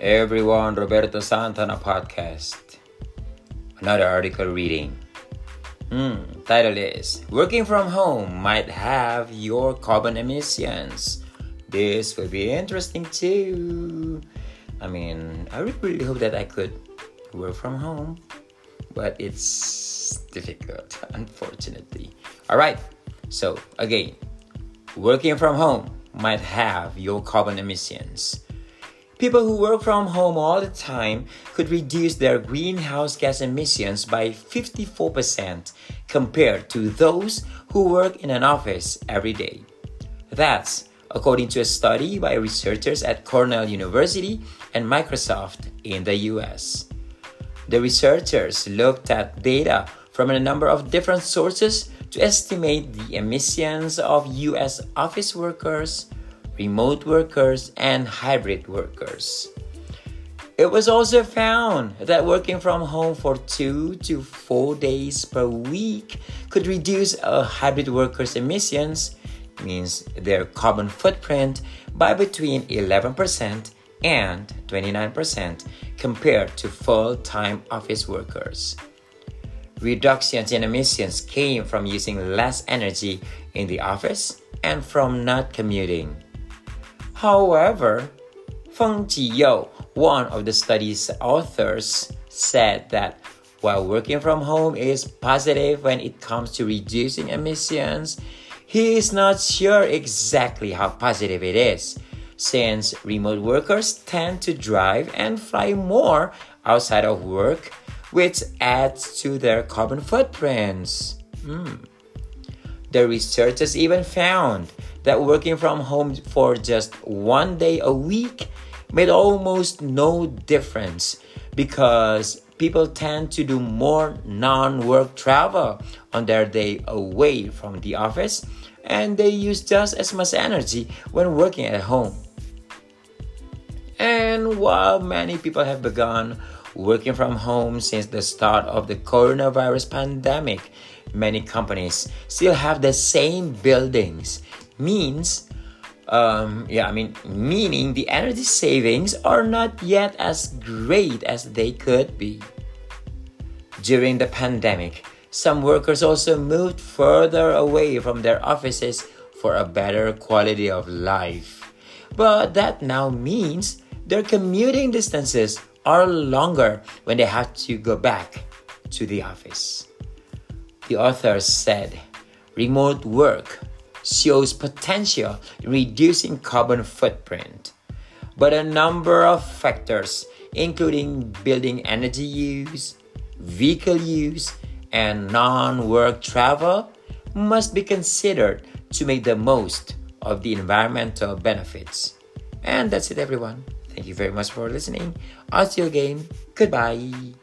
everyone, Roberto Santana podcast. Another article reading. Hmm, title is Working from Home Might Halve Your Carbon Emissions. This will be interesting too. I mean, I really hope that I could work from home, but it's difficult, unfortunately. Alright, so again, working from home might have your carbon emissions. People who work from home all the time could reduce their greenhouse gas emissions by 54% compared to those who work in an office every day. That's according to a study by researchers at Cornell University and Microsoft in the US. The researchers looked at data from a number of different sources to estimate the emissions of US office workers, remote workers, and hybrid workers. It was also found that working from home for two to four days per week could reduce a hybrid worker's emissions, means their carbon footprint, by between 11% and 29% compared to full time office workers. Reductions in emissions came from using less energy in the office and from not commuting. However, Fengqi You, one of the study's authors, said that while working from home is positive when it comes to reducing emissions, he is not sure exactly how positive it is, since remote workers tend to drive and fly more outside of work, which adds to their carbon footprints. Hmm. The researchers even found that working from home for just one day a week made almost no difference because people tend to do more non work travel on their day away from the office and they use just as much energy when working at home. And while many people have begun working from home since the start of the coronavirus pandemic, many companies still have the same buildings. Means um, yeah i mean meaning the energy savings are not yet as great as they could be. During the pandemic some workers also moved further away from their offices for a better quality of life. But that now means their commuting distances are longer when they have to go back to the office the author said remote work shows potential in reducing carbon footprint. But a number of factors, including building energy use, vehicle use, and non work travel, must be considered to make the most of the environmental benefits. And that's it, everyone. Thank you very much for listening. I'll see you again. Goodbye.